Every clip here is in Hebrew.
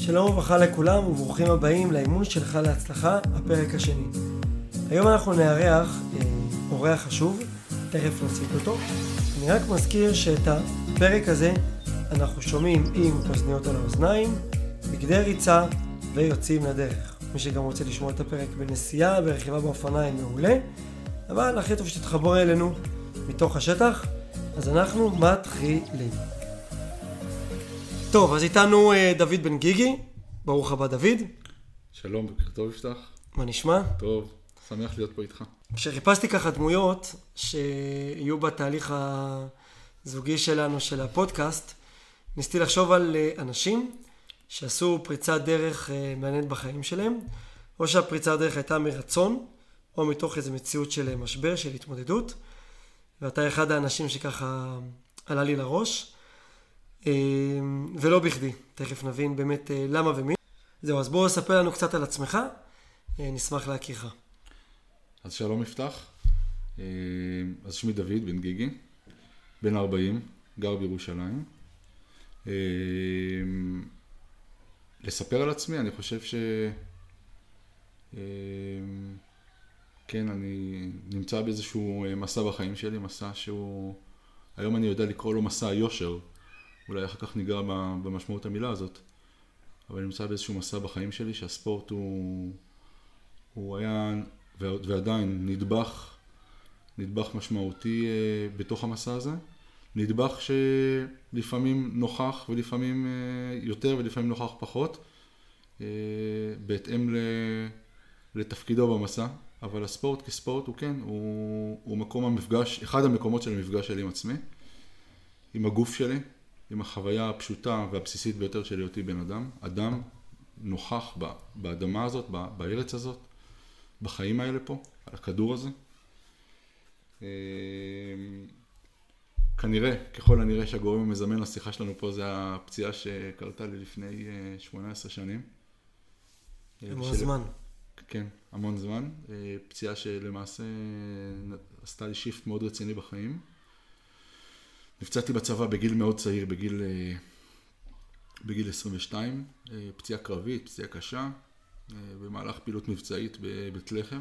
שלום וברכה לכולם וברוכים הבאים לאימון שלך להצלחה, הפרק השני. היום אנחנו נארח אה, אורח חשוב, תכף נציג אותו. אני רק מזכיר שאת הפרק הזה אנחנו שומעים עם אוזניות על האוזניים, בגדי ריצה ויוצאים לדרך. מי שגם רוצה לשמוע את הפרק בנסיעה, ברכיבה באופניים, מעולה. אבל הכי טוב שתתחבור אלינו מתוך השטח, אז אנחנו מתחילים. טוב, אז איתנו אה, דוד בן גיגי, ברוך הבא דוד. שלום, בוקר טוב יפתח. מה נשמע? טוב, שמח להיות פה איתך. כשחיפשתי ככה דמויות שיהיו בתהליך הזוגי שלנו, של הפודקאסט, ניסיתי לחשוב על אה, אנשים שעשו פריצת דרך אה, מעניינת בחיים שלהם, או שהפריצת דרך הייתה מרצון, או מתוך איזו מציאות של משבר, של התמודדות, ואתה אחד האנשים שככה עלה לי לראש. אמ, ולא בכדי, תכף נבין באמת אה, למה ומי. זהו, אז בואו ספר לנו קצת על עצמך, אה, נשמח להכירך. אז שלום יפתח, אה, אז שמי דוד בן גיגי, בן 40, גר בירושלים. לספר על עצמי, אני חושב ש... כן, אני נמצא באיזשהו מסע בחיים שלי, מסע שהוא... היום אני יודע לקרוא לו מסע היושר. אולי אחר כך ניגע במשמעות המילה הזאת, אבל אני נמצא באיזשהו מסע בחיים שלי שהספורט הוא, הוא היה ועדיין נדבך, נדבך משמעותי אה, בתוך המסע הזה, נדבך שלפעמים נוכח ולפעמים אה, יותר ולפעמים נוכח פחות, אה, בהתאם לתפקידו במסע, אבל הספורט כספורט הוא כן, הוא, הוא מקום המפגש, אחד המקומות של המפגש שלי עם עצמי, עם הגוף שלי, עם החוויה הפשוטה והבסיסית ביותר של היותי בן אדם, אדם נוכח באדמה הזאת, בארץ הזאת, בחיים האלה פה, על הכדור הזה. אמ, כנראה, ככל הנראה שהגורם המזמן לשיחה שלנו פה זה הפציעה שקרתה לי לפני 18 אה, שנים. המון של... זמן. כן, המון זמן. אה, פציעה שלמעשה עשתה לי שיפט מאוד רציני בחיים. נפצעתי בצבא בגיל מאוד צעיר, בגיל, אה, בגיל 22, אה, פציעה קרבית, פציעה קשה, אה, במהלך פעילות מבצעית בבית לחם.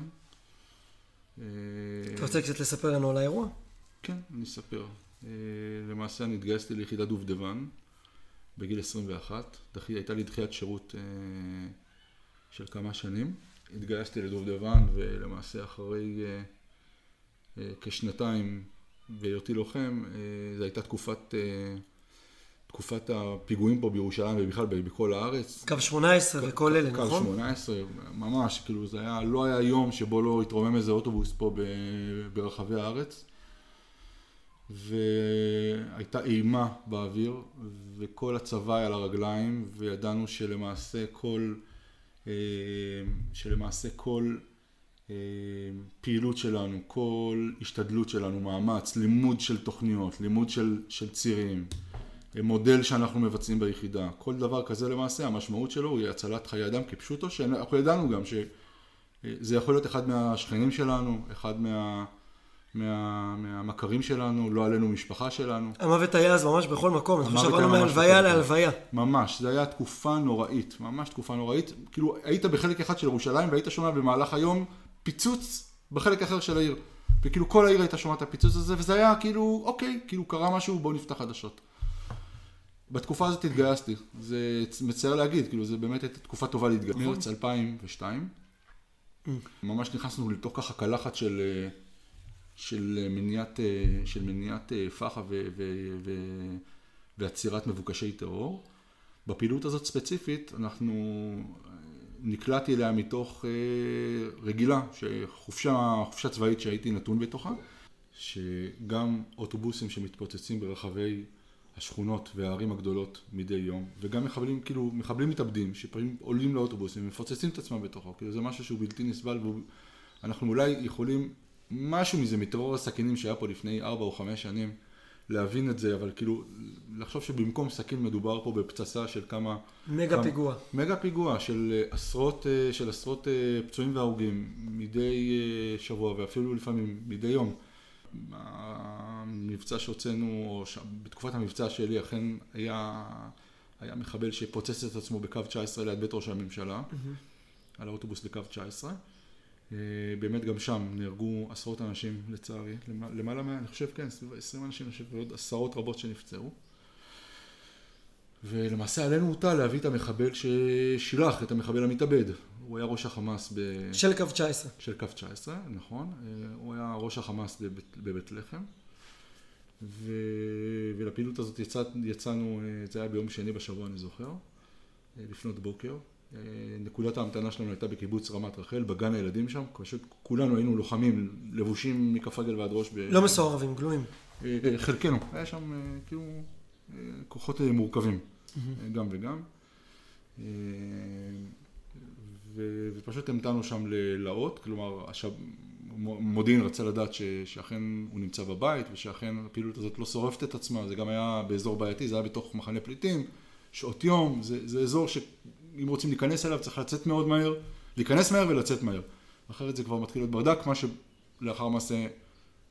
אתה רוצה קצת לספר לנו על האירוע? כן, אני אספר. למעשה אני התגייסתי ליחידת דובדבן בגיל 21, דחי, הייתה לי דחיית שירות של כמה שנים. התגייסתי לדובדבן ולמעשה אחרי כשנתיים בהיותי לוחם, אה, זו הייתה תקופת, אה, תקופת הפיגועים פה בירושלים ובכלל בכל הארץ. קו 18 וכל אלה, נכון? קו 18, ממש, כאילו זה היה, לא היה יום שבו לא התרומם איזה אוטובוס פה ברחבי הארץ. והייתה אימה באוויר, וכל הצבא היה על הרגליים, וידענו שלמעשה כל, אה, שלמעשה כל פעילות שלנו, כל השתדלות שלנו, מאמץ, לימוד של תוכניות, לימוד של, של צירים, אה, מודל שאנחנו מבצעים ביחידה, כל דבר כזה למעשה המשמעות שלו היא הצלת חיי אדם כפשוטו, שאנחנו ידענו גם שזה יכול להיות אחד מהשכנים שלנו, אחד מה... מה, מהמכרים שלנו, לא עלינו משפחה שלנו. המוות היה אז ממש בכל מקום, אנחנו שעברנו מהלוויה להלוויה. ממש, זו הייתה תקופה נוראית, ממש תקופה נוראית. כאילו, היית בחלק אחד של ירושלים והיית שומע במהלך היום פיצוץ בחלק אחר של העיר. וכאילו כל העיר הייתה שומעת את הפיצוץ הזה, וזה היה כאילו, אוקיי, כאילו קרה משהו, בואו נפתח חדשות. בתקופה הזאת התגייסתי, זה מצער להגיד, כאילו זה באמת הייתה תקופה טובה להתגייס. נכון. מרץ 2002, mm. ממש נכנסנו לתוך ככה קלחת של, של מניעת, של מניעת פח"ע ועצירת מבוקשי טרור. בפעילות הזאת ספציפית, אנחנו נקלעתי אליה מתוך אה, רגילה, שחופשה, חופשה צבאית שהייתי נתון בתוכה, שגם אוטובוסים שמתפוצצים ברחבי השכונות והערים הגדולות מדי יום, וגם מחבלים, כאילו, מחבלים מתאבדים, שפעמים עולים לאוטובוסים ומפוצצים את עצמם בתוכו, כאילו זה משהו שהוא בלתי נסבל, ואנחנו אולי יכולים, משהו מזה, מטרור הסכינים שהיה פה לפני ארבע או חמש שנים, להבין את זה, אבל כאילו, לחשוב שבמקום סכין מדובר פה בפצצה של כמה... מגה כמה, פיגוע. מגה פיגוע של אה, עשרות, אה, של עשרות אה, פצועים והרוגים מדי שבוע ואפילו לפעמים מדי יום. המבצע שהוצאנו, או ש... בתקופת המבצע שלי אכן היה היה מחבל שפוצץ את עצמו בקו 19 ליד בית ראש הממשלה, Mm-hmm. על האוטובוס בקו 19. אה, באמת גם שם נהרגו עשרות אנשים לצערי, למע- למעלה מה, אני חושב, כן, סביב 20 אנשים, אני חושב, ועוד עשרות רבות שנפצעו. ולמעשה עלינו הוטל להביא את המחבל ששילח את המחבל המתאבד. הוא היה ראש החמאס ב... של קו 19. של קו 19, נכון. אה, הוא היה ראש החמאס בבית, בבית לחם. ו... ולפעילות הזאת יצא, יצאנו, אה, זה היה ביום שני בשבוע, אני זוכר, לפנות בוקר. נקודת ההמתנה שלנו הייתה בקיבוץ רמת רחל, בגן הילדים שם. פשוט כולנו היינו לוחמים, לבושים מכף רגל ועד ראש. ב... לא מסוערבים, גלויים. אה, אה, חלקנו. היה שם אה, כאילו כוחות מורכבים, גם וגם. ו- ופשוט המתנו שם לאות, כלומר השב... מודיעין רצה לדעת ש... שאכן הוא נמצא בבית ושאכן הפעילות הזאת לא שורפת את עצמה, זה גם היה באזור בעייתי, זה היה בתוך מחנה פליטים, שעות יום, זה, זה אזור שאם רוצים להיכנס אליו צריך לצאת מאוד מהר, להיכנס מהר ולצאת מהר, אחרת זה כבר מתחיל להיות ברדק, מה שלאחר מעשה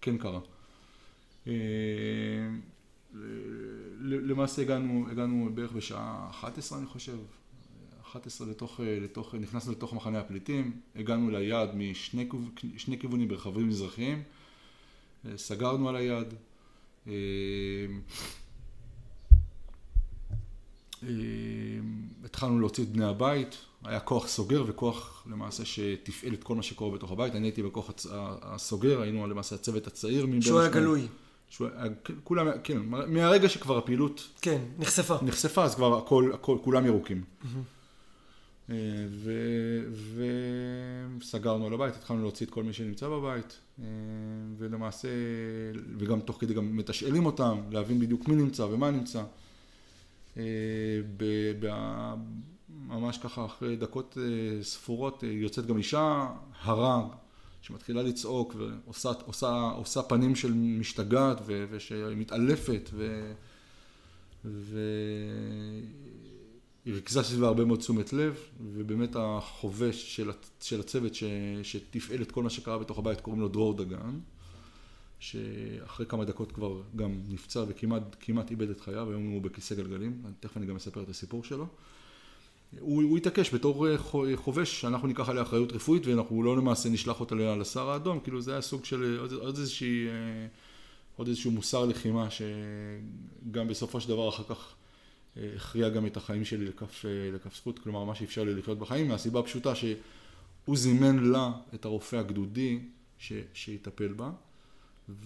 כן קרה. אה, למעשה הגענו, הגענו בערך בשעה 11 אני חושב, 11 לתוך, לתוך, נכנסנו לתוך מחנה הפליטים, הגענו ליעד משני כיו- שני כיוונים ברכבים מזרחיים, אה, סגרנו על היעד, אה, אה, התחלנו להוציא את בני הבית, היה כוח סוגר וכוח למעשה שתפעל את כל מה שקורה בתוך הבית, אני הייתי בכוח הצ- הסוגר, היינו למעשה הצוות הצעיר מבין שהוא היה. גלוי. שהוא היה- כולם, כן, מהרגע שכבר הפעילות כן, נחשפה. נחשפה, אז כבר הכל, הכל, כולם ירוקים. אה, ו- וסגרנו על הבית, התחלנו להוציא את כל מי שנמצא בבית, אה, ולמעשה, וגם תוך כדי גם מתשאלים אותם, להבין בדיוק מי נמצא ומה נמצא. אה, ב- ב- ממש ככה אחרי דקות אה, ספורות אה, יוצאת גם אישה הרה שמתחילה לצעוק ועושה עושה, עושה פנים של משתגעת ו- ושמתעלפת ו... והיא ריכזה סביבה הרבה מאוד תשומת לב, ובאמת החובש של, של הצוות ש, שתפעל את כל מה שקרה בתוך הבית קוראים לו דרור דגן, שאחרי כמה דקות כבר גם נפצע וכמעט כמעט איבד את חייו, היום הוא בכיסא גלגלים, תכף אני גם אספר את הסיפור שלו. הוא, הוא התעקש בתור אה, חו- חובש שאנחנו ניקח עליה אחריות רפואית ואנחנו לא למעשה נשלח אותה לסהר האדום, כאילו זה היה סוג של עוד, עוד איזושהי, אה, עוד איזשהו מוסר לחימה שגם בסופו של דבר אחר כך אה, הכריע גם את החיים שלי לכף, אה, לכף זכות, כלומר מה שאפשר לי לחיות בחיים, מהסיבה הפשוטה שהוא זימן לה את הרופא הגדודי ש, שיטפל בה,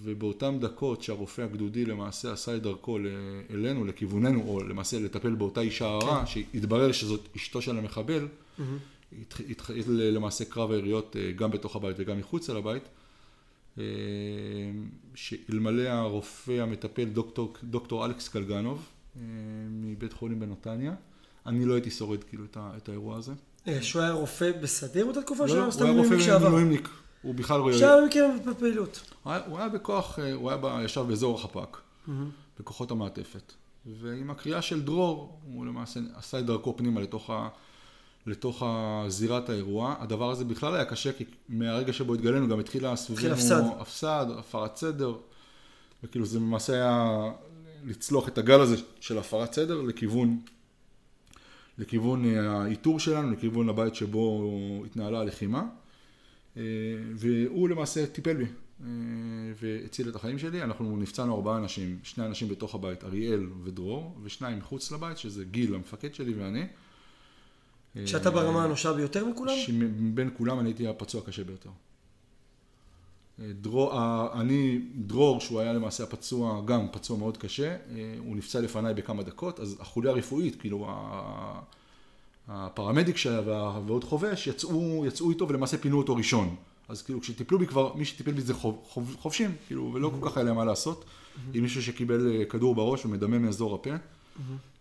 ובאותן דקות שהרופא הגדודי למעשה עשה את דרכו אלינו, לכיווננו, או למעשה לטפל באותה אישה הרה, שהתברר שזאת אשתו של המחבל. התח- התחיל למעשה קרב היריות אה, גם בתוך הבית וגם מחוצה לבית, אה, שאלמלא הרופא המטפל דוקטור, דוקטור אלכס קלגנוב אה, מבית חולים בנתניה, אני לא הייתי שורד כאילו את, ה, את האירוע הזה. שהוא היה רופא בסדיר באותה תקופה, לא, הוא היה רופא מילואימניק שעבר. מילואימניק, הוא בכלל לא... שהיה מכיר בפעילות. הוא היה- הוא בכוח, אה, הוא היה ב- ישב באזור החפ"ק, מהמם. בכוחות המעטפת. ועם הקריאה של דרור, הוא למעשה עשה את דרכו פנימה לתוך, ה, לתוך זירת האירוע. הדבר הזה בכלל היה קשה, כי מהרגע שבו התגלינו גם התחילה סביבנו... הפסד. הפסד, הפרת סדר. וכאילו זה למעשה היה לצלוח את הגל הזה של הפרת סדר לכיוון, לכיוון אה, האיתור שלנו, לכיוון הבית שבו התנהלה הלחימה. אה, והוא למעשה טיפל בי אה, והציל את החיים שלי. אנחנו נפצענו ארבעה אנשים, שני אנשים בתוך הבית, אריאל ודרור, ושניים מחוץ לבית, שזה גיל, המפקד שלי ואני. שאתה אה, ברמה האנושה ביותר מכולם? שמבין כולם אני הייתי הפצוע הקשה ביותר. דרור, אני, דרור, שהוא היה למעשה הפצוע, גם פצוע מאוד קשה, הוא נפצע לפניי בכמה דקות, אז החוליה הרפואית, כאילו הפרמדיק שהיה ועוד חובש, יצאו, יצאו איתו ולמעשה פינו אותו ראשון. אז כאילו כשטיפלו בי כבר, מי שטיפל בי זה חוב, חוב, חובשים, כאילו, ולא כל כך היה להם מה לעשות. עם מישהו שקיבל אה, כדור בראש ומדמם מאזור הפה.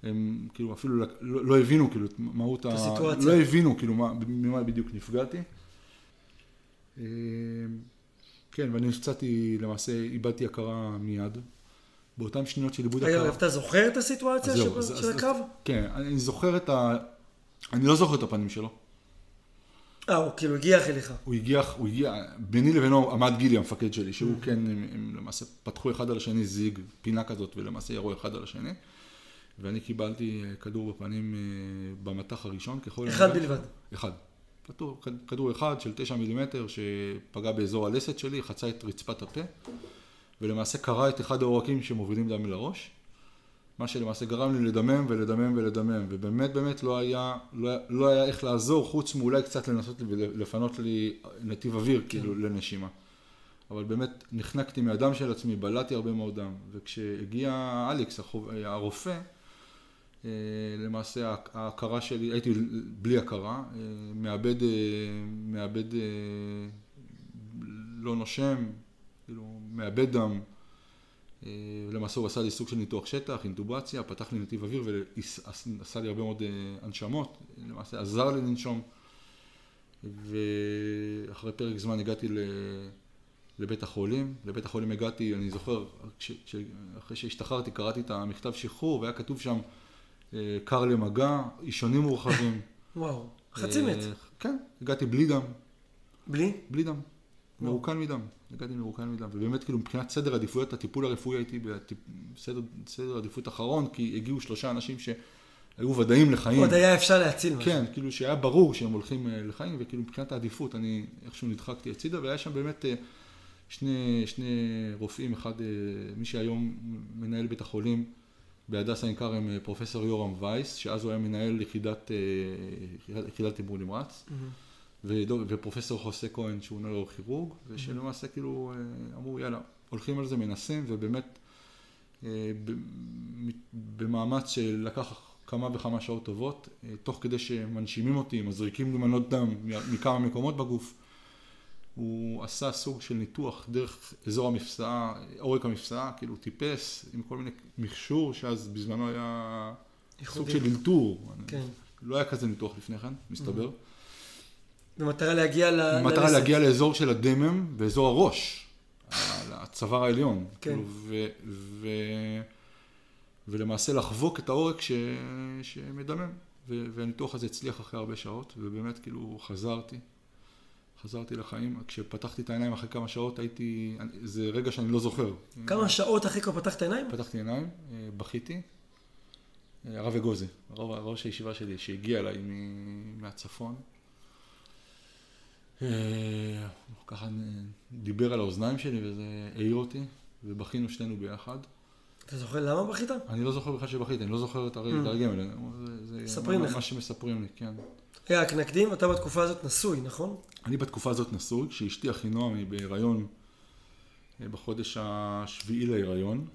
הם כאילו אפילו לא, לא הבינו כאילו את מהות ה... הסיטואציה. לא הבינו כאילו מה, ממה בדיוק נפגעתי. אה, כן, ואני נפצעתי, למעשה איבדתי הכרה מיד. באותן שניות של איבוד הכרה. אתה זוכר את הסיטואציה של- הקרב? כן, אני זוכר את ה... אני לא זוכר את הפנים שלו. אה, הוא כאילו הגיח אליך. הוא הגיע, הוא הגיע, ביני לבינו עמד גילי המפקד שלי, שהוא כן, הם, הם למעשה פתחו אחד על השני זיג, פינה כזאת, ולמעשה ירו אחד על השני. ואני קיבלתי אה, כדור בפנים אה, במטח הראשון, ככל... אחד הנראה. בלבד. אחד. כדור, כדור אחד של תשע מילימטר שפגע באזור הלסת שלי, חצה את רצפת הפה, ולמעשה קרע את אחד העורקים שמובילים דם לראש, מה שלמעשה גרם לי לדמם ולדמם ולדמם, ובאמת באמת לא היה, לא, לא היה איך לעזור, חוץ מאולי קצת לנסות לפנות לי נתיב אוויר, כאילו, לנשימה. אבל באמת נחנקתי מהדם של עצמי, בלעתי הרבה מאוד דם, וכשהגיע אלכס, החוב- הרופא, אה, למעשה ההכרה שלי, הייתי בלי הכרה, אה, מאבד, אה, מאבד לא נושם, כאילו מאבד דם. אה, למעשה הוא עשה לי סוג של ניתוח שטח, אינטובציה, פתח לי נתיב אוויר ועשה לי הרבה מאוד אה, הנשמות, למעשה עזר לי לנשום. ואחרי פרק זמן הגעתי. לבית החולים. לבית החולים הגעתי, אני זוכר, כש, כש, אחרי שהשתחררתי קראתי את המכתב שחרור והיה כתוב שם אה, קר למגע, אישונים מורחבים. וואו, חצי מת. כן, הגעתי בלי דם, בלי? בלי דם. מרוקן מדם, הגעתי מרוקן מדם, ובאמת כאילו מבחינת סדר עדיפויות, הטיפול הרפואי הייתי בסדר סדר עדיפות אחרון, כי הגיעו שלושה אנשים שהיו ודאים לחיים. עוד היה אפשר להציל משהו. כן, כאילו שהיה ברור שהם הולכים אה, לחיים, וכאילו מבחינת העדיפות אני איכשהו נדחקתי הצידה, והיה שם באמת אה, שני, שני רופאים, אחד, אה, מי שהיום מנהל בית החולים בהדסה עין כרם, פרופסור יורם וייס, שאז הוא היה מנהל יחידת, יחידת, טיפול נמרץ, מהמם. ופרופסור חוסה כהן שהוא נוירוכירורג, ושלמעשה כאילו אה, אמרו יאללה, הולכים על זה, מנסים, ובאמת אה, במאמץ שלקח כמה וכמה שעות טובות, אה, תוך כדי שמנשימים אותי, מזריקים לי מנות דם מכמה מקומות בגוף, הוא עשה סוג של ניתוח דרך אזור המפסעה, עורק המפסעה, כאילו טיפס עם כל מיני מכשור שאז בזמנו היה סוג. של אלתור. כן. לא היה כזה ניתוח לפני כן, מסתבר. במטרה להגיע ל... במטרה ללסת. להגיע לאזור של הדמם ואזור הראש, הצוואר העליון. כן. כאילו, ו, ו, ולמעשה לחבוק את העורק ש, שמדמם. ו, והניתוח הזה הצליח אחרי הרבה שעות, ובאמת כאילו חזרתי. חזרתי לחיים. כשפתחתי את העיניים אחרי כמה שעות הייתי, זה רגע שאני לא זוכר. כמה שעות אחרי כבר פתחת עיניים? פתחתי עיניים, אה, בכיתי. אה, הרב אגוזי, ראש הישיבה שלי, שהגיע אליי מהצפון. אה, ככה דיבר על האוזניים שלי וזה העיר אותי, ובכינו שנינו ביחד. אתה זוכר למה בכית? אני לא זוכר בכלל שבכיתי, אני לא זוכר את הרגע, מספרים מה- לך. מה שמספרים לי, כן. רגע, רק נקדים, אתה בתקופה הזאת נשוי, נכון? אני בתקופה הזאת נשוי, כשאשתי אחינועם היא בהיריון אה, בחודש השביעי להיריון,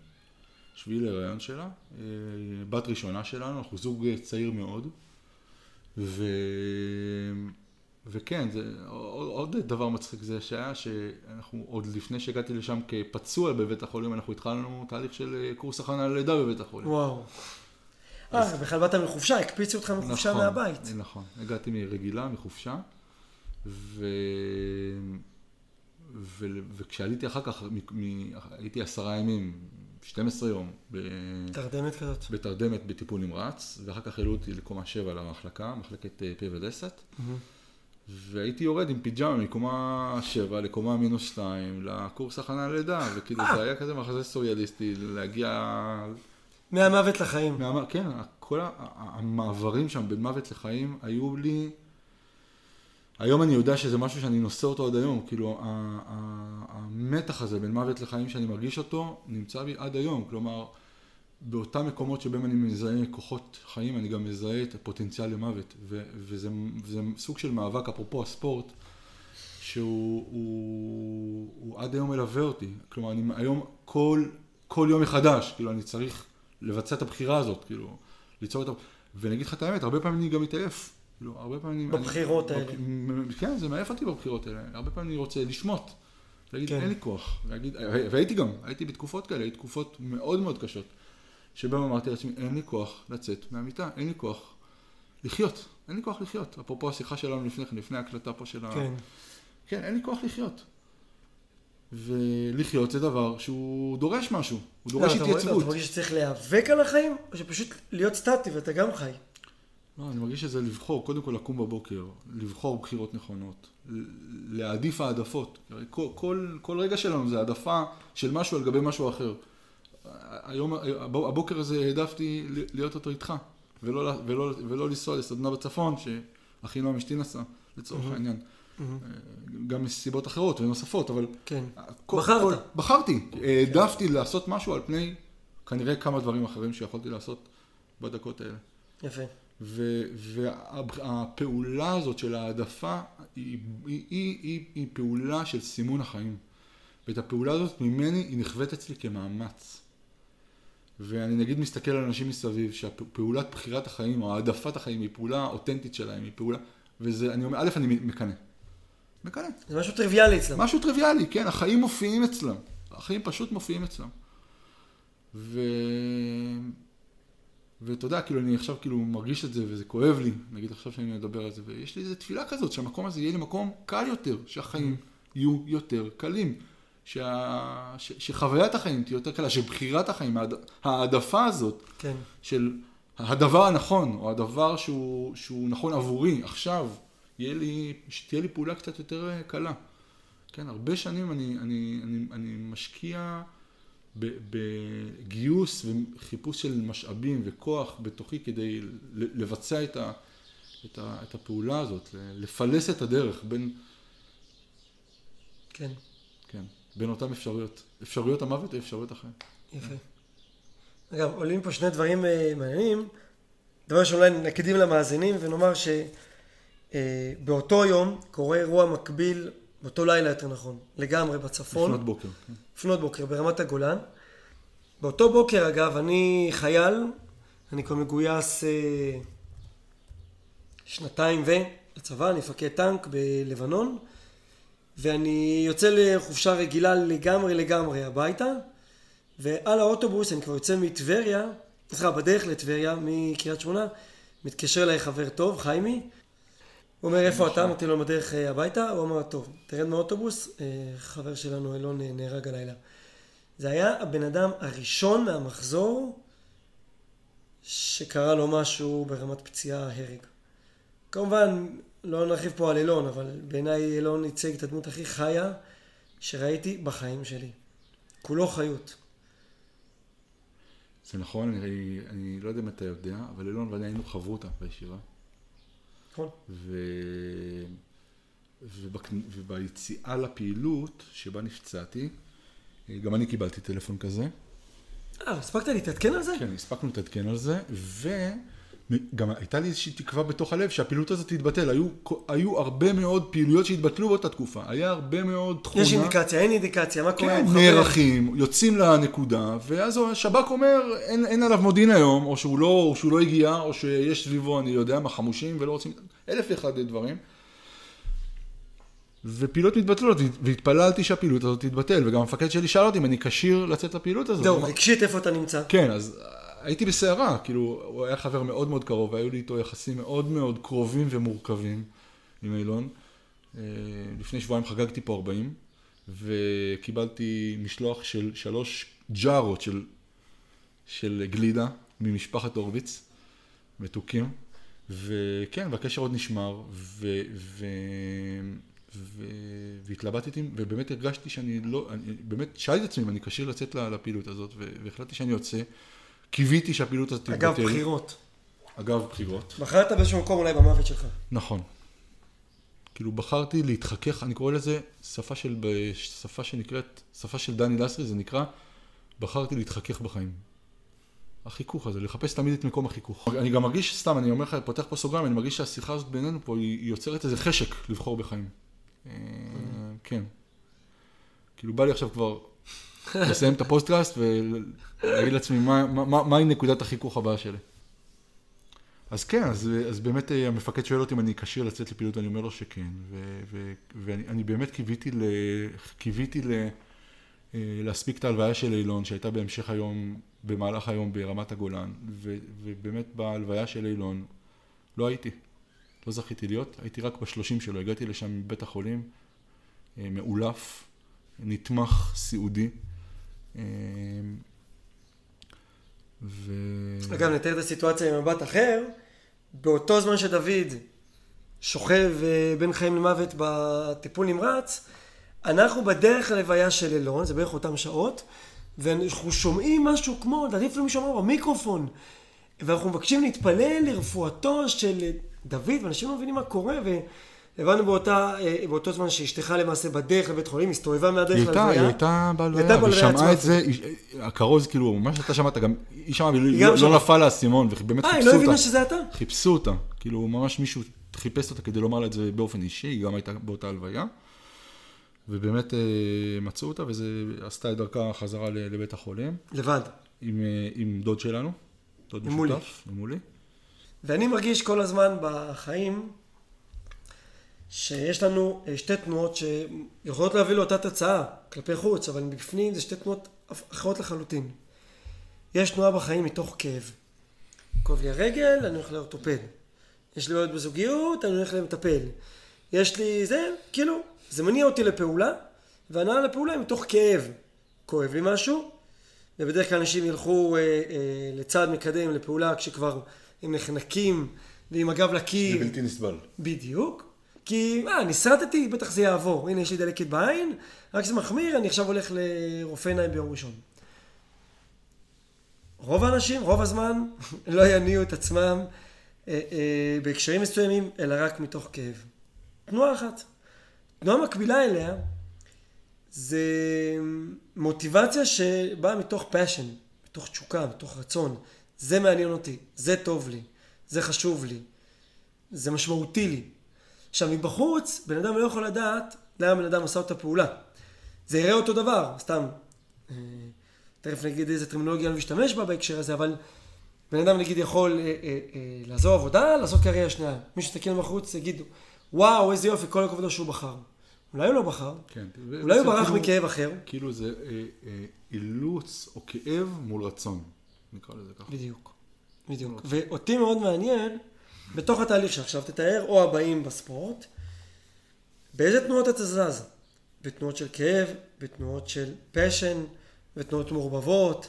שביעי להיריון שלה, אה, בת ראשונה שלנו, אנחנו זוג צעיר מאוד, ו... וכן, זה עוד עוד דבר מצחיק זה שהיה שאנחנו עוד לפני שהגעתי לשם כפצוע בבית החולים, אנחנו התחלנו תהליך של אה, קורס הכנה ללידה בבית החולים. וואו. אה, בכלל באת מחופשה, הקפיצו אותך מחופשה נכון, מהבית. נכון, הגעתי מרגילה, מחופשה, ו... ו... וכשעליתי אחר כך, מ... מ... הייתי עשרה ימים, 12 יום, ב... תרדמת כזאת. בתרדמת בטיפול נמרץ, ואחר כך העלו אותי לקומה 7 למחלקה, מחלקת אה, פה ולסת, והייתי יורד עם פיג'מה מקומה 7 לקומה מינוס 2 לקורס הכנה ללידה, וכאילו זה היה כזה מחזה סוריאליסטי, להגיע מהמוות לחיים. מהמ... כן, כל המעברים שם בין מוות לחיים היו לי... היום אני יודע שזה משהו שאני נושא אותו עד היום, כאילו המתח הזה בין מוות לחיים שאני מרגיש אותו נמצא בי עד היום, כלומר באותם מקומות שבהם אני מזהה כוחות חיים אני גם מזהה את הפוטנציאל למוות. ו- וזה וזה סוג של מאבק אפרופו הספורט שהוא הוא, הוא עד היום מלווה אותי, כלומר אני היום כל, כל יום מחדש, כאילו אני צריך לבצע את הבחירה הזאת, כאילו ליצור את ה... ואני אגיד לך את האמת, הרבה פעמים אני גם מתעייף, כאילו הרבה פעמים... בבחירות אני, האלה. כן, זה מעייף אותי בבחירות האלה, הרבה פעמים אני רוצה לשמוט, להגיד כן. אין לי כוח, להגיד, והייתי גם, הייתי בתקופות כאלה, הייתי תקופות מאוד מאוד קשות, שבהם אמרתי לעצמי, אין לי כוח לצאת מהמיטה, אין לי כוח לחיות, אין לי כוח לחיות, אפרופו השיחה שלנו לפני כן, לפני ההקלטה פה של ה... כן. כן, אין לי כוח לחיות. ולחיות זה דבר שהוא דורש משהו, הוא דורש לא, התייצבות. אתה מרגיש שצריך להיאבק על החיים, או שפשוט להיות סטטי ואתה גם חי? לא, אני מרגיש שזה לבחור, קודם כל לקום בבוקר, לבחור בחירות נכונות, להעדיף העדפות. כל, כל, כל רגע שלנו זה העדפה של משהו על גבי משהו אחר. היום, הבוקר הזה העדפתי להיות אותו איתך, ולא, ולא, ולא לנסוע לסדנה בצפון, שאחינו המשתי נסע, לצורך mm-hmm. העניין. Mm-hmm. גם מסיבות אחרות ונוספות, אבל... כן. כל, בחרת. כל, בחרתי. העדפתי כן. לעשות משהו על פני כנראה כמה דברים אחרים שיכולתי לעשות בדקות האלה. יפה. והפעולה הזאת של העדפה היא, היא, היא, היא, היא פעולה של סימון החיים. ואת הפעולה הזאת ממני היא נחווית אצלי כמאמץ. ואני נגיד מסתכל על אנשים מסביב, שהפעולת בחירת החיים או העדפת החיים היא פעולה אותנטית שלהם, היא פעולה, וזה, אני אומר, א', אני מקנא. מקנא. זה משהו טריוויאלי אצלם. משהו טריוויאלי, כן, החיים מופיעים אצלם. החיים פשוט מופיעים אצלם. ו... ואתה יודע, כאילו, אני עכשיו כאילו מרגיש את זה וזה כואב לי, נגיד עכשיו שאני מדבר על זה, ויש לי איזו תפילה כזאת, שהמקום הזה יהיה לי מקום קל יותר, שהחיים יהיו יותר קלים. שה... ש... שחוויית החיים תהיה יותר קלה, שבחירת החיים, העדפה הזאת, כן. של הדבר הנכון, או הדבר שהוא, שהוא נכון עבורי עכשיו, יהיה לי, שתהיה לי פעולה קצת יותר אה, קלה. כן, הרבה שנים אני, אני, אני, אני משקיע בגיוס וחיפוש של משאבים וכוח בתוכי כדי לבצע את, ה, את, ה, את הפעולה הזאת, לפלס את הדרך בין... כן. בין אותן אפשרויות. אפשרויות המוות ואפשרויות החיים. יפה. אגב, עולים פה שני דברים uh, מעניינים. דבר שאולי נקדים למאזינים ונאמר שבאותו uh, יום קורה אירוע מקביל, באותו לילה יותר נכון, לגמרי בצפון. לפנות בוקר. כן. לפנות בוקר, ברמת הגולן. באותו בוקר אגב, אני חייל, אני כבר מגויס uh, שנתיים ו... לצבא, אני מפקד טנק בלבנון. ואני יוצא לחופשה רגילה לגמרי לגמרי הביתה, ועל האוטובוס אני כבר יוצא מטבריה, סליחה, בדרך לטבריה, מקריית שמונה, מתקשר אליי חבר טוב, חיימי, הוא אומר איפה אתה? אמרתי לו בדרך אה, הביתה, הוא אמר טוב, תרד מהאוטובוס, אה, חבר שלנו אילון אה, נהרג הלילה. זה היה הבן אדם הראשון מהמחזור שקרה לו משהו ברמת פציעה הרג. כמובן לא נרחיב פה על אילון, אבל בעיניי אילון ייצג את הדמות הכי חיה שראיתי בחיים שלי. כולו חיות. זה נכון, אני, אני לא יודע אם אתה יודע, אבל אילון ואני היינו חברותא בישיבה. נכון. ו... ובק... וביציאה לפעילות שבה נפצעתי, גם אני קיבלתי טלפון כזה. אה, הספקת להתעדכן על זה? כן, הספקנו להתעדכן על זה, ו... גם הייתה לי איזושהי תקווה בתוך הלב שהפעילות הזאת תתבטל. היו, היו הרבה מאוד פעילויות שהתבטלו באותה תקופה. היה הרבה מאוד תכונה. יש אינדיקציה, אין אינדיקציה, מה קורה? כן, נערכים, יוצאים לנקודה, ואז השב"כ אומר, אין, אין עליו מודיעין היום, או שהוא, לא, או שהוא לא הגיע, או שיש סביבו, אני יודע מה, חמושים, ולא רוצים, אלף ואחד דברים. ופעילות מתבטלות, והתפללתי שהפעילות הזאת תתבטל, וגם המפקד שלי שאל אותי אם אני כשיר לצאת לפעילות הזאת. זהו, רגשית איפה אתה נמצא. כן, אז הייתי בסערה, כאילו, הוא היה חבר מאוד מאוד קרוב, והיו לי איתו יחסים מאוד מאוד קרובים ומורכבים עם אילון. אה, לפני שבועיים חגגתי פה 40, וקיבלתי משלוח של שלוש ג'ארות של, של גלידה ממשפחת הורוביץ, מתוקים, וכן, והקשר עוד נשמר, ו... ו... ו... והתלבטתי, ובאמת הרגשתי שאני לא, אני באמת שאלתי את עצמי אם אני כשיר לצאת לפעילות הזאת, והחלטתי שאני יוצא. קיוויתי שהפעילות הזאת תתבטל. אגב בחירות. אגב בחירות. בחרת באיזשהו מקום אולי במוות שלך. נכון. כאילו בחרתי להתחכך, אני קורא לזה שפה של, שפה שנקראת, שפה של דני לסרי, זה נקרא, בחרתי להתחכך בחיים. החיכוך הזה, לחפש תמיד את מקום החיכוך. אני גם מרגיש, סתם, אני אומר לך, פותח פה סוגריים, אני מרגיש שהשיחה הזאת בינינו פה, היא יוצרת איזה חשק לבחור בחיים. אה, כן. כאילו בא לי עכשיו כבר לסיים את הפודקאסט ולהגיד לעצמי מה, מה, מהי נקודת החיכוך הבאה שלי. אז כן, אז, אז באמת אה, המפקד שואל אותי אם אני כשיר לצאת לפעילות, ואני אומר לו שכן, ו, ו, ואני באמת קיוויתי, ל, קיוויתי ל, אה, להספיק את ההלוויה של אילון, שהייתה בהמשך היום, במהלך היום ברמת הגולן, ו, ובאמת בהלוויה של אילון לא הייתי, לא זכיתי להיות, הייתי רק בשלושים שלו, הגעתי לשם מבית החולים, אה, מאולף, נתמך, סיעודי. אמ, ו... אגב, נתאר את הסיטואציה במבט אחר, באותו זמן שדוד שוכב אה, בין חיים למוות בטיפול נמרץ, אנחנו בדרך ללוויה של אילון, זה בערך אותם שעות, ואנחנו שומעים משהו כמו, לדעתי אפילו מישהו במיקרופון, ואנחנו מבקשים להתפלל לרפואתו של דוד, ואנשים לא מבינים מה קורה, והבנו באותה, אה, באותו זמן שאשתך למעשה בדרך לבית חולים, הסתובבה מהדרך להלוויה. היא הייתה בהלוויה, והיא שמעה את זה, הכרוז, כאילו, מה שאתה שמעת, גם היא שמעה, והיא לא נפל לאסימון, ובאמת חיפשו אותה. אה, היא לא הבינה שזה אתה? חיפשו אותה, כאילו, ממש מישהו חיפש אותה כדי לומר לה את זה באופן אישי, היא גם הייתה באותה הלוויה. ובאמת אה, מצאו אותה, וזה עשתה את דרכה חזרה לבית החולים. לבד. עם, אה, עם דוד שלנו, דוד משותף. עם מולי. ואני מרגיש כל הזמן בחיים שיש לנו אה, שתי תנועות שיכולות להביא לאותה תוצאה כלפי חוץ, אבל מבפנים זה שתי תנועות אחרות לחלוטין. יש תנועה בחיים מתוך כאב. כואב לי הרגל, אני הולך לאורתופד. יש לי בעיות בזוגיות, אני הולך למטפל. יש לי זה, כאילו, זה מניע אותי לפעולה, והנאה לפעולה היא מתוך כאב. כואב לי משהו, ובדרך כלל אנשים ילכו אה, אה, לצעד מקדם, לפעולה, כשכבר הם נחנקים ועם הגב לקיר. זה בלתי נסבל. בדיוק. כי, אה, נסרטתי, בטח זה יעבור. הנה, יש לי דלקת בעין, רק זה מחמיר, אני עכשיו הולך לרופא עיניים ביום ראשון. רוב האנשים, רוב הזמן, לא יניעו את עצמם אה, אה, בהקשרים מסוימים, אלא רק מתוך כאב. תנועה אחת. תנועה מקבילה אליה זה מוטיבציה שבאה מתוך passion, מתוך תשוקה, מתוך רצון. זה מעניין אותי, זה טוב לי, זה חשוב לי, זה משמעותי לי. עכשיו מבחוץ, בן אדם לא יכול לדעת למה בן אדם עשה אותה פעולה. זה יראה אותו דבר, סתם. אה, תכף נגיד איזה טרמינולוגיה אני משתמש בה בהקשר הזה, אבל בן אדם נגיד יכול אה, אה, אה, לעזור עבודה, לעשות קריירה שנייה. מי שיסתכל בחוץ יגידו, וואו, איזה יופי, כל הכבוד שהוא בחר. אולי הוא לא בחר, כן. אולי הוא ברח כאילו, מכאב אחר. כאילו זה אה, אה, אילוץ או כאב מול רצון, נקרא לזה ככה. בדיוק, בדיוק. ואותי מאוד מעניין, בתוך התהליך שעכשיו תתאר, או הבאים בספורט, באיזה תנועות אתה זז? בתנועות של כאב, בתנועות של פשן, בתנועות מעורבבות,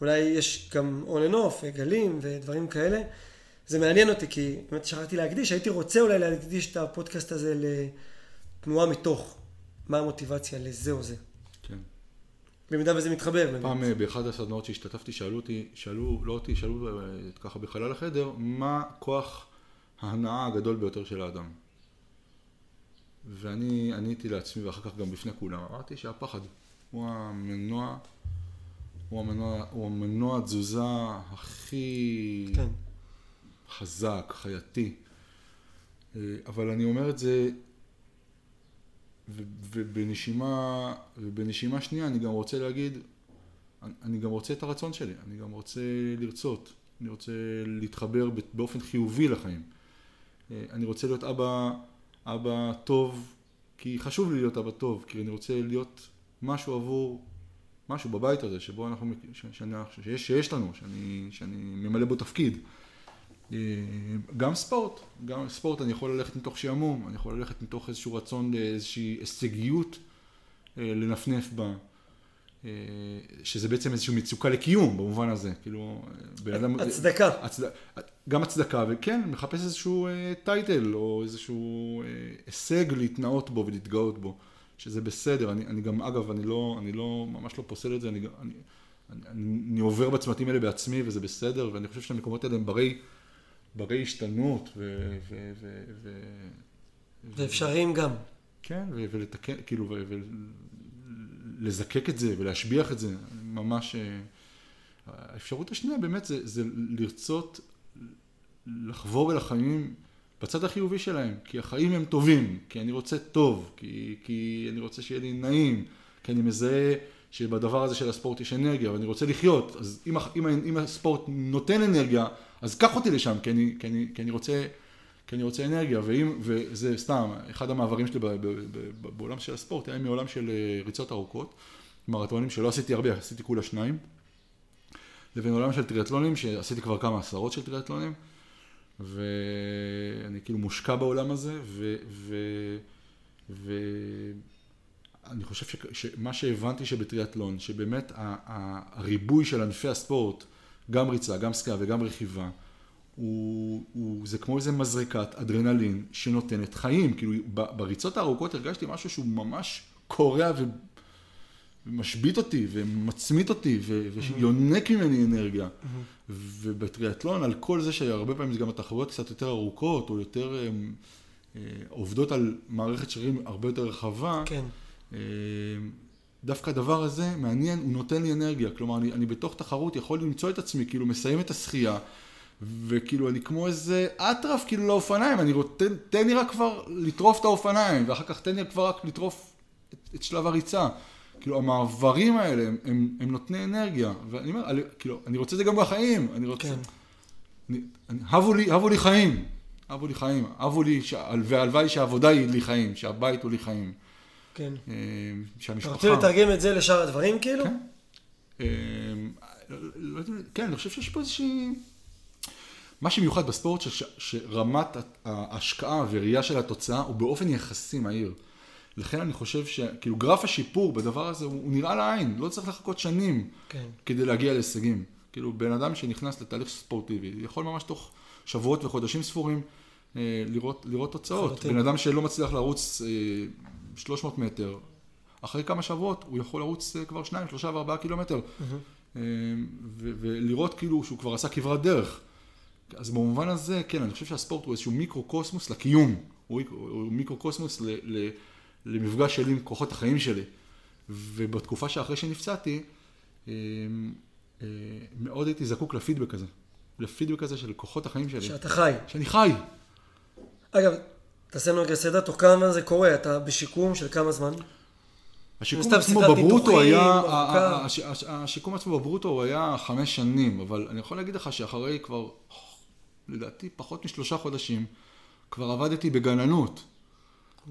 אולי יש גם and off, גלים ודברים כאלה. זה מעניין אותי, כי באמת שכחתי להקדיש, הייתי רוצה אולי להקדיש את הפודקאסט הזה לתנועה מתוך, מה המוטיבציה לזה או זה. במידה וזה מתחבר. פעם אה, באחד הסדנאות שהשתתפתי, שאלו אותי, שאלו, לא אותי, שאלו אה, ככה בחלל החדר, מה כוח ההנאה הגדול ביותר של האדם. ואני עניתי לעצמי ואחר כך גם בפני כולם, אמרתי שהפחד הוא המנוע, הוא המנוע, הוא המנוע תזוזה הכי... כן. חזק, חייתי. אה, אבל אני אומר את זה, ובנשימה, ובנשימה שנייה אני גם רוצה להגיד, אני גם רוצה את הרצון שלי, אני גם רוצה לרצות, אני רוצה להתחבר באופן חיובי לחיים. אה, אני רוצה להיות אבא, אבא טוב, כי חשוב לי להיות אבא טוב, כי אני רוצה להיות משהו עבור, משהו בבית הזה, שבו אנחנו, שאני, שיש, שיש לנו, שאני, שאני ממלא בו תפקיד. אה, גם ספורט, גם ספורט אני יכול ללכת מתוך שעמום, אני יכול ללכת מתוך איזשהו רצון לאיזושהי הישגיות אה, לנפנף בה, אה, שזה בעצם איזושהי מצוקה לקיום במובן הזה, כאילו, בן אדם... הצדקה. הצד... גם הצדקה, וכן, מחפש איזשהו טייטל או איזשהו הישג להתנאות בו ולהתגאות בו, שזה בסדר, אני, אני גם, אגב, אני לא, אני לא, ממש לא פוסל את זה, אני, אני, אני, אני עובר בצמתים האלה בעצמי וזה בסדר, ואני חושב שהמקומות האלה הם ברי... ברי השתנות ו... ו, ו, ו ואפשריים גם. כן, ולתקן, כאילו, ולזקק את זה ולהשביח את זה, ממש... אה, האפשרות השנייה באמת זה, זה לרצות לחבור אל החיים בצד החיובי שלהם, כי החיים הם טובים, כי אני רוצה טוב, כי, כי אני רוצה שיהיה לי נעים, כי אני מזהה שבדבר הזה של הספורט יש אנרגיה ואני רוצה לחיות, אז אם, אם, אם הספורט נותן אנרגיה, אז קח אותי לשם, כי אני, כי אני, כי אני, רוצה, כי אני רוצה אנרגיה, ואם, וזה סתם, אחד המעברים שלי בעולם של הספורט היה מעולם של אה, ריצות ארוכות, מרתונים שלא עשיתי הרבה, עשיתי כולה שניים, לבין עולם של טריאטלונים, שעשיתי כבר כמה עשרות של טריאטלונים, ואני כאילו מושקע בעולם הזה, ו... ו, ו אני חושב שמה שהבנתי שבטריאטלון, שבאמת הריבוי של ענפי הספורט, גם ריצה, גם שחייה וגם רכיבה, הוא, הוא, זה כמו איזה מזרקת אדרנלין שנותנת חיים, כאילו בריצות הארוכות הרגשתי משהו שהוא ממש קורע ו, משבית אותי ומצמית אותי ו- ויונק ממני אנרגיה. ובטריאטלון, על כל זה שהרבה פעמים זה גם התחרויות קצת יותר ארוכות, או יותר אה, אה, עובדות על מערכת שרירים הרבה יותר רחבה, כן. אה, דווקא הדבר הזה מעניין, הוא נותן לי אנרגיה. כלומר, אני, אני בתוך תחרות יכול למצוא את עצמי, כאילו מסיים את השחייה, וכאילו אני כמו איזה אטרף כאילו לאופניים, אני רוצה, תן, תן לי רק כבר לטרוף את האופניים, ואחר כך תן לי כבר רק לטרוף את, את שלב הריצה. כאילו המעברים האלה הם, הם, הם נותני אנרגיה, ואני אומר, אני, כאילו, אני רוצה את זה גם בחיים, אני רוצה, כן. אני, אני, הבו לי, הבו לי חיים, הבו לי חיים, הבו לי, ש- והלוואי שהעבודה היא לי חיים, שהבית הוא לי חיים, כן. אה, אתה שהמשפחה... רוצה לתרגם את זה לשאר הדברים כאילו? כן. אה, לא- יודע, כן, אני חושב שיש פה איזושהי... מה שמיוחד בספורט, ש- שרמת ההשקעה וראייה של התוצאה הוא באופן יחסי מהיר. לכן אני חושב שכאילו גרף השיפור בדבר הזה הוא, הוא נראה לעין, לא צריך לחכות שנים כן. כדי להגיע להישגים. כאילו בן אדם שנכנס לתהליך ספורטיבי יכול ממש תוך שבועות וחודשים ספורים אה, לראות, לראות תוצאות. בן אדם שלא מצליח לרוץ 300 מטר, אחרי כמה שבועות הוא יכול לרוץ אה, כבר 2, 3 ו-4 קילומטר. ו- ולראות כאילו שהוא כבר עשה כברת דרך. אז במובן הזה, כן, אני חושב שהספורט הוא איזשהו מיקרו-קוסמוס לקיום. הוא, הוא מיקרו-קוסמוס ל, ל, למפגש שלי עם כוחות החיים שלי. ובתקופה שאחרי שנפצעתי, אה, אה, מאוד הייתי זקוק לפידבק הזה. לפידבק הזה של כוחות החיים שלי. שאתה חי. שאני חי. אגב, תעשה לנו רגע סדר, תוך כמה זמן זה קורה? אתה בשיקום של כמה זמן? השיקום עצמו בברוטו היה, השיקום עצמו בברוטו הוא היה חמש שנים, אבל אני יכול להגיד לך שאחרי כבר, לדעתי, פחות משלושה חודשים, כבר עבדתי בגננות.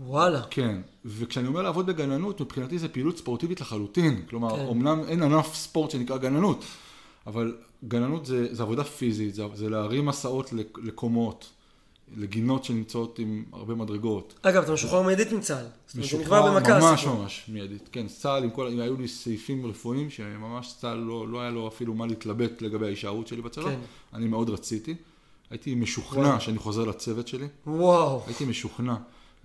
וואלה. כן, וכשאני אומר לעבוד בגננות, מבחינתי זה פעילות ספורטיבית לחלוטין. כלומר, כן. אמנם אין ענף ספורט שנקרא גננות, אבל גננות זה, זה עבודה פיזית, זה, זה להרים מסעות לק- לקומות, לגינות שנמצאות עם הרבה מדרגות. אגב, אתה משוחרר מיידית מצה"ל. זה משוחרר. ממש. ממש מיידית. כן, צה"ל עם כל, היו לי סעיפים רפואיים שממש צה"ל לא, לא היה לו אפילו מה להתלבט לגבי ההישארות שלי בצבא. כן. אני מאוד רציתי. הייתי משוכנע וואו. שאני חוזר לצוות שלי. וואו. הייתי משוכנע.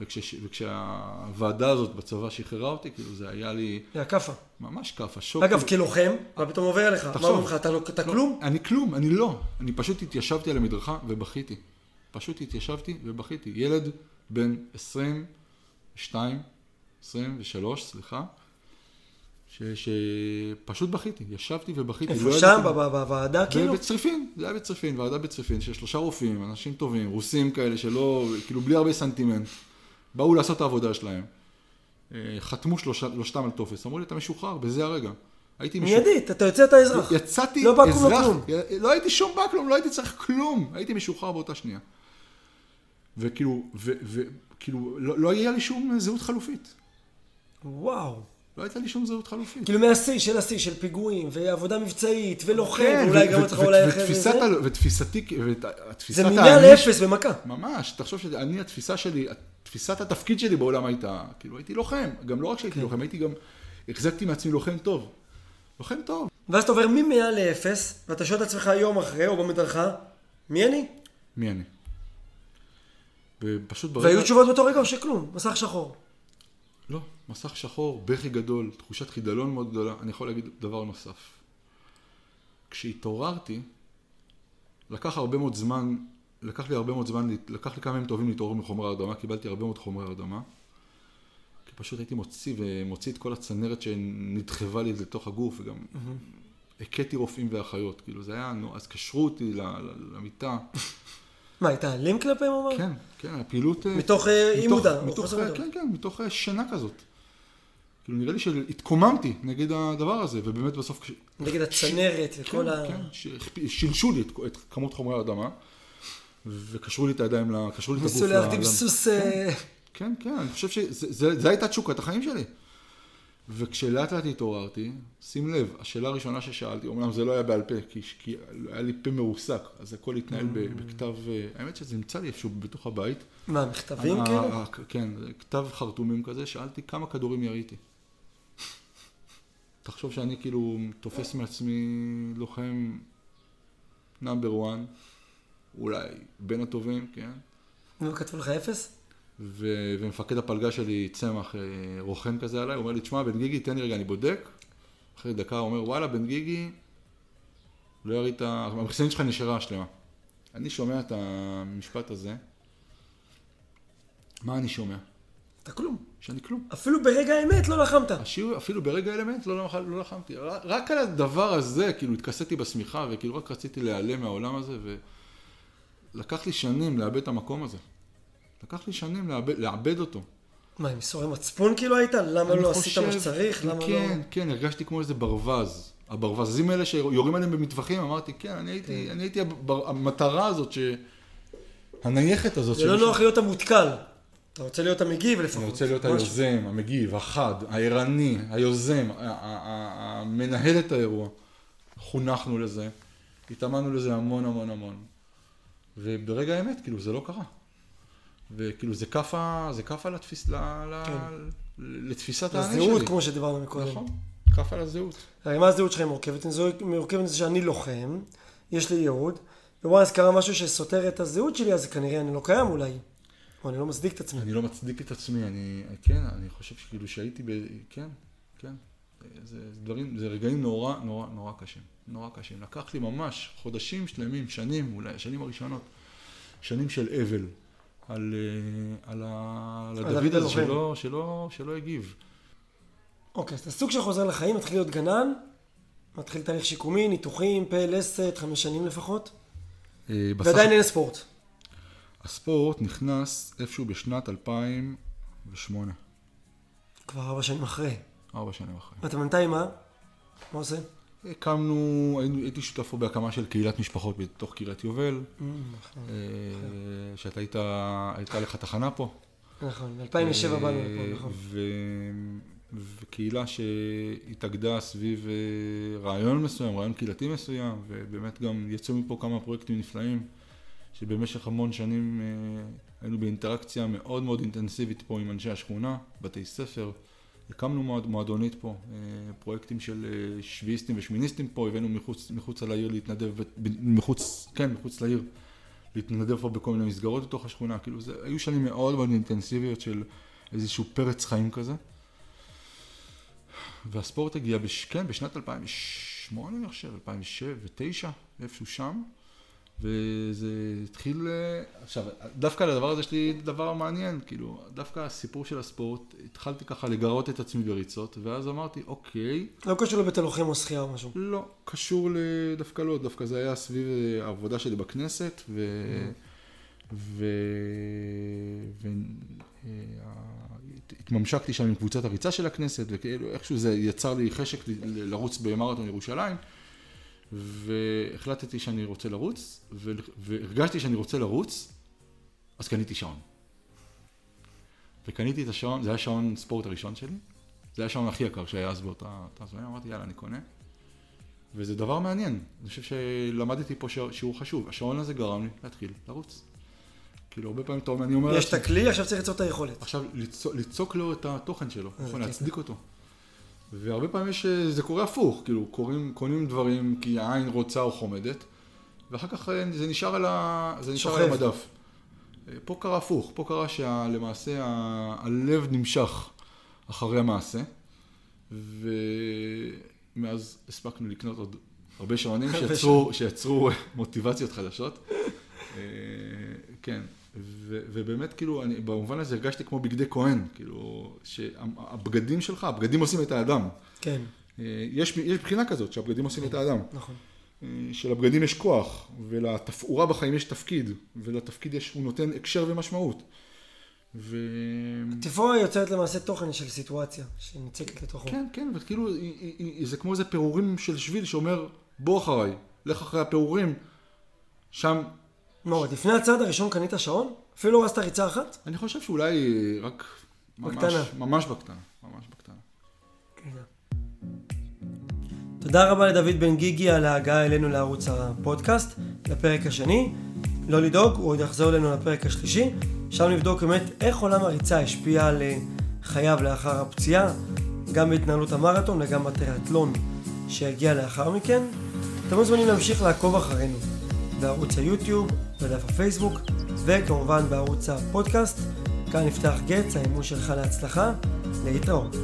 וכש, וכשהוועדה הזאת בצבא שחררה אותי, כאילו זה היה לי יא כאפה. ממש כאפה, שוק. אגב, כלוחם, מה פתאום עובר אליך? מה תחשוב. אומרים לך? אתה לא- אתה כלום? אני כלום, אני לא. אני פשוט התיישבתי על המדרכה ובכיתי. פשוט התיישבתי ובכיתי. ילד בן 22, 23, סליחה, ש, שפשוט בכיתי. ישבתי ובכיתי. איפה לא שם? בוועדה כאילו? בצריפין, זה היה בצריפין, ועדה בצריפין, של שלושה רופאים, אנשים טובים, רוסים כאלה שלא, כאילו בלי הרבה סנטימנט, באו לעשות את העבודה שלהם. אה, חתמו שלושה, שלושתם על טופס, אמרו לי, אתה משוחרר, בזה הרגע. הייתי משוחרר. מיידית, אתה יוצא את האזרח. יצאתי לא בא כלום, אזרח, כלום. לא הייתי שום בא כלום, לא הייתי צריך כלום, הייתי משוחרר באותה שנייה. וכאילו, ו- וכאילו, לא, לא היה לי שום זהות חלופית. וואו. לא הייתה לי שום זהות חלופית. כאילו מהשיא של השיא של פיגועים, ועבודה מבצעית, ולוחם, כן, ואולי ו- גם ו- אותך ו- אולי אחרי זה. ותפיסתי, ותפיסת זה האני לאפס במכה. ממש, תחשוב שאני, התפיסה שלי, תפיסת התפקיד שלי בעולם הייתה, כאילו הייתי לוחם, גם לא רק שהייתי כן. לוחם, הייתי גם, החזקתי מעצמי לוחם טוב. לוחם טוב. ואז אתה עובר ממאה לאפס, ואתה שואל את עצמך יום אחרי, או במדרכה, מי אני? מי אני? ופשוט ברגע... והיו תשובות באותו רגע או שכלום? מסך שחור. לא, מסך שחור, בכי גדול, תחושת חידלון מאוד גדולה. אני יכול להגיד דבר נוסף. כשהתעוררתי, לקח הרבה מאוד זמן, לקח לי הרבה מאוד זמן, לקח לי כמה ימים טובים להתעורר מחומרי הרדמה, קיבלתי הרבה מאוד חומרי הרדמה. כי פשוט הייתי מוציא ומוציא את כל הצנרת שנדחבה לי לתוך הגוף, וגם הכיתי רופאים ואחיות, כאילו זה היה, נו, אז קשרו אותי למיטה. מה, היית אלים כלפיהם או מה? כן, כן, הפעילות... אה, מתוך אה, אי מודע, מתוך, חוסר מודע. כן, כן, מתוך אה, שינה כזאת. כאילו נראה לי שהתקוממתי נגד הדבר הזה, ובאמת בסוף... נגד הצנרת וכל כן, ה... כן, שהכפ- שילשו לי את, כמות חומרי האדמה, וקשרו לי את הידיים, קשרו לי את הגוף. ניסו ל- להרטיב ל- סוס... אה, כן, כן, אני חושב שזו הייתה תשוקת החיים שלי. וכשלאט לאט התעוררתי, שים לב, השאלה הראשונה ששאלתי, אומנם זה לא היה בעל פה, כי, כי היה לי פה מרוסק, אז הכל התנהל ב- בכתב, אה, האמת שזה נמצא לי איפשהו בתוך הבית. מה, מכתבים ה- כאילו? ה- כן, כתב חרטומים כזה, שאלתי כמה כדורים יריתי. תחשוב שאני כאילו תופס מעצמי לוחם נאמבר 1, אולי בין הטובים, כן? ומה כתבו לך אפס? ו- ומפקד הפלגה שלי, צמח, אה, רוכן כזה עליי, הוא אומר לי, תשמע, בן גיגי, תן לי רגע, אני בודק. אחרי דקה הוא אומר, וואלה, בן גיגי, לא יריד את ה... המחסנית שלך נשארה שלמה. אני שומע את המשפט הזה, מה אני שומע? אתה כלום. שאני כלום. אפילו ברגע האמת לא לחמת. השיר, אפילו ברגע האמת לא, לא, לא לחמתי. רק על הדבר הזה, כאילו, התכסיתי בשמיכה, וכאילו רק רציתי להיעלם מהעולם הזה, ולקח לי שנים לאבד את המקום הזה. לקח לי שנים לאבד, לאבד אותו. מה, עם איסורי מצפון כאילו היית? למה לא עשית מה שצריך? למה כן, לא... כן, כן, הרגשתי כמו איזה ברווז. הברווזים האלה שיורים עליהם במטווחים, אמרתי, כן, אני הייתי, כן. אני הייתי הבר, המטרה הזאת, ש... הנייחת הזאת. זה לא נוח להיות המותקל. אתה רוצה להיות המגיב לפחות. אני רוצה להיות. היוזם, המגיב, החד, הערני, היוזם, המנהל את האירוע. חונכנו לזה, התאמנו לזה המון המון המון. וברגע האמת, כאילו, זה לא קרה. וכאילו, זה כאפה, זה כאפה לתפיס, ל, ל, כן. לתפיסת האני שלי. הזהות, כמו שדיברנו מקודם. נכון, כאפה לזהות. הרי מה הזהות שלך מורכבת? הזהות מורכבת מזה שאני לוחם, יש לי ייעוד, וואנס קרה משהו שסותר את הזהות שלי, אז כנראה אני לא קיים אולי. או אני לא מצדיק את עצמי. אני לא מצדיק את עצמי, אני, כן, אני חושב שכאילו שהייתי ב... כן, כן. זה דברים, זה רגעים נורא, נורא, נורא קשים. נורא קשים. לקח לי ממש חודשים שלמים, שנים, אולי השנים הראשונות, שנים של אבל על, אה, על, על הדוד דוד הזה. שלא, שלא, שלא הגיב. אוקיי, אז אתה סוג של חוזר לחיים, מתחיל להיות גנן, מתחיל תהליך שיקומי, ניתוחים, פה לסת, חמש שנים לפחות, אה, בסך- ועדיין אין ספורט. הספורט נכנס איפשהו בשנת 2008, כבר ארבע שנים אחרי. ארבע שנים אחרי. ואתה בינתיים מה? מה עושה? הקמנו, הייתי שותף פה בהקמה של קהילת משפחות בתוך קריית יובל, נכון, אה, שאתה היית, הייתה לך תחנה פה. נכון, ב-2007 באנו אה, לפה, נכון. וקהילה שהתאגדה סביב אה, רעיון מסוים, רעיון קהילתי מסוים, ובאמת גם יצאו מפה כמה פרויקטים נפלאים, שבמשך המון שנים אה, היינו באינטראקציה מאוד מאוד אינטנסיבית פה עם אנשי השכונה, בתי ספר, הקמנו מועד, מועדונית פה, אה, פרויקטים של אה, שביעיסטים ושמיניסטים פה, הבאנו מחוץ, מחוץ על העיר להתנדב, מחוץ, כן, מחוץ לעיר, להתנדב פה בכל מיני מסגרות בתוך השכונה, כאילו זה, היו שנים מאוד מאוד אינטנסיביות של איזשהו פרץ חיים כזה. והספורט הגיע, בש... כן, בשנת 2008 אני חושב, 2009, איפשהו שם, וזה התחיל, אה, עכשיו, דווקא על הדבר הזה יש לי דבר מעניין, כאילו, דווקא הסיפור של הספורט, התחלתי ככה לגרות את עצמי בריצות, ואז אמרתי, אוקיי, לא קשור לבית הלוחם או שחייה או משהו. לא, קשור. דווקא לא, דווקא זה היה סביב אה, העבודה שלי בכנסת, ו... ו... ו... אה, התממשקתי שם עם קבוצת הריצה של הכנסת, וכאילו איכשהו זה יצר לי חשק לרוץ במרתון ירושלים, והחלטתי שאני רוצה לרוץ. והרגשתי שאני רוצה לרוץ, אז קניתי שעון. וקניתי את השעון, זה היה שעון ספורט הראשון שלי, זה היה השעון הכי יקר שהיה אז באותה אותה זמן, אמרתי יאללה אני קונה. וזה דבר מעניין, אני חושב שלמדתי פה שיעור- חשוב, השעון הזה גרם לי להתחיל לרוץ. כאילו הרבה פעמים אתה אומר, אני אומר, יש את הכלי, עכשיו צריך ליצור את היכולת. עכשיו ליצוק, לו את התוכן שלו, איזה נכון. להצדיק אותו. והרבה פעמים יש, זה קורה הפוך, כאילו קוראים, קונים דברים כי העין רוצה או חומדת, ואחר כך אה, זה נשאר על, ה, זה נשאר על. המדף. אה, פה קרה הפוך, פה קרה שלמעשה הלב נמשך אחרי המעשה, ומאז הספקנו לקנות עוד הרבה שעונים שיצרו, שיצרו מוטיבציות חדשות. אה, כן, ו- ובאמת כאילו, אני, במובן הזה הרגשתי כמו בגדי כהן, כאילו, שהבגדים שלך, הבגדים עושים את האדם. כן, אה, יש, יש בחינה כזאת, שהבגדים עושים את האדם. נכון. אה, שלבגדים יש כוח, ולתפאורה בחיים יש תפקיד, ולתפקיד יש, הוא נותן הקשר ומשמעות. ו... תפאורה יוצרת למעשה תוכן של סיטואציה שנצקת לתוכו. כן, כן, וכאילו, זה כמו איזה פירורים של שביל שאומר, בוא אחריי, לך אחרי הפירורים, שם, מה עוד, לפני הצעד הראשון קנית שעון? אפילו לא רצת ריצה אחת? אני חושב שאולי רק ממש, בקטנה. ממש בקטנה, ממש בקטנה. תודה רבה לדוד בן גיגי על ההגעה אלינו לערוץ הפודקאסט, לפרק השני. לא לדאוג, הוא עוד יחזור אלינו לפרק השלישי. שם נבדוק באמת איך עולם הריצה השפיע על אה, חייו לאחר הפציעה, גם בהתנהלות המרתון וגם בטריאטלון שהגיע לאחר מכן. אתם מוזמנים להמשיך לעקוב אחרינו בערוץ היוטיוב, בדף הפייסבוק, וכמובן בערוץ הפודקאסט. כאן נפתח גץ, האימון שלך להצלחה, להתראות.